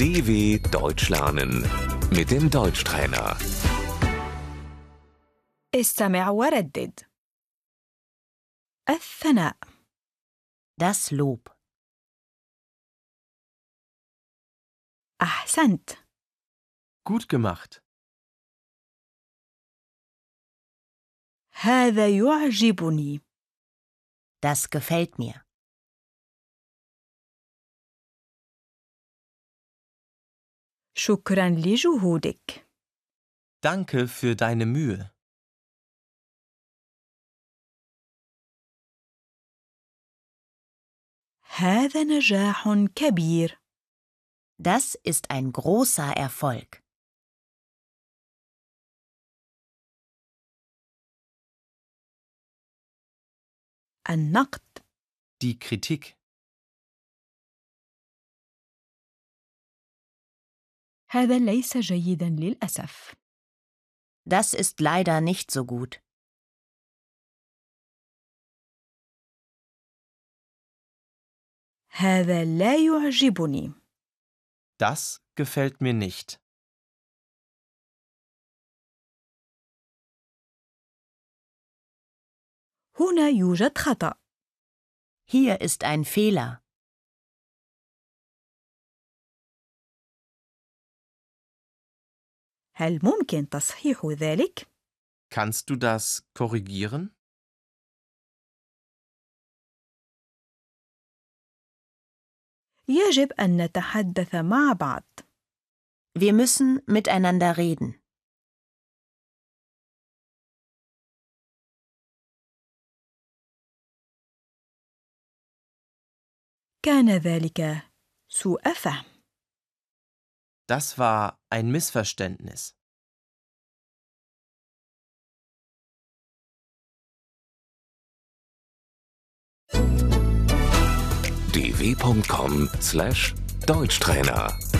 DW Deutsch lernen mit dem Deutschtrainer. استمع وردد الثناء Das Lob. أحسنت Gut gemacht. هذا يعجبني Das gefällt mir. شكرا لجهودك Danke für deine Mühe. هذا نجاح كبير Das ist ein großer Erfolg. النقد Die Kritik. هذا ليس جيدا للأسف Das ist leider nicht so gut. هذا لا يعجبني Das gefällt mir nicht. هنا يوجد خطأ Hier ist ein Fehler. هل ممكن تصحيح ذلك؟ Kannst du das korrigieren? يجب أن نتحدث مع بعض Wir müssen miteinander reden. كان ذلك سوء فهم Das war ein Missverständnis. dw.com/deutschtrainer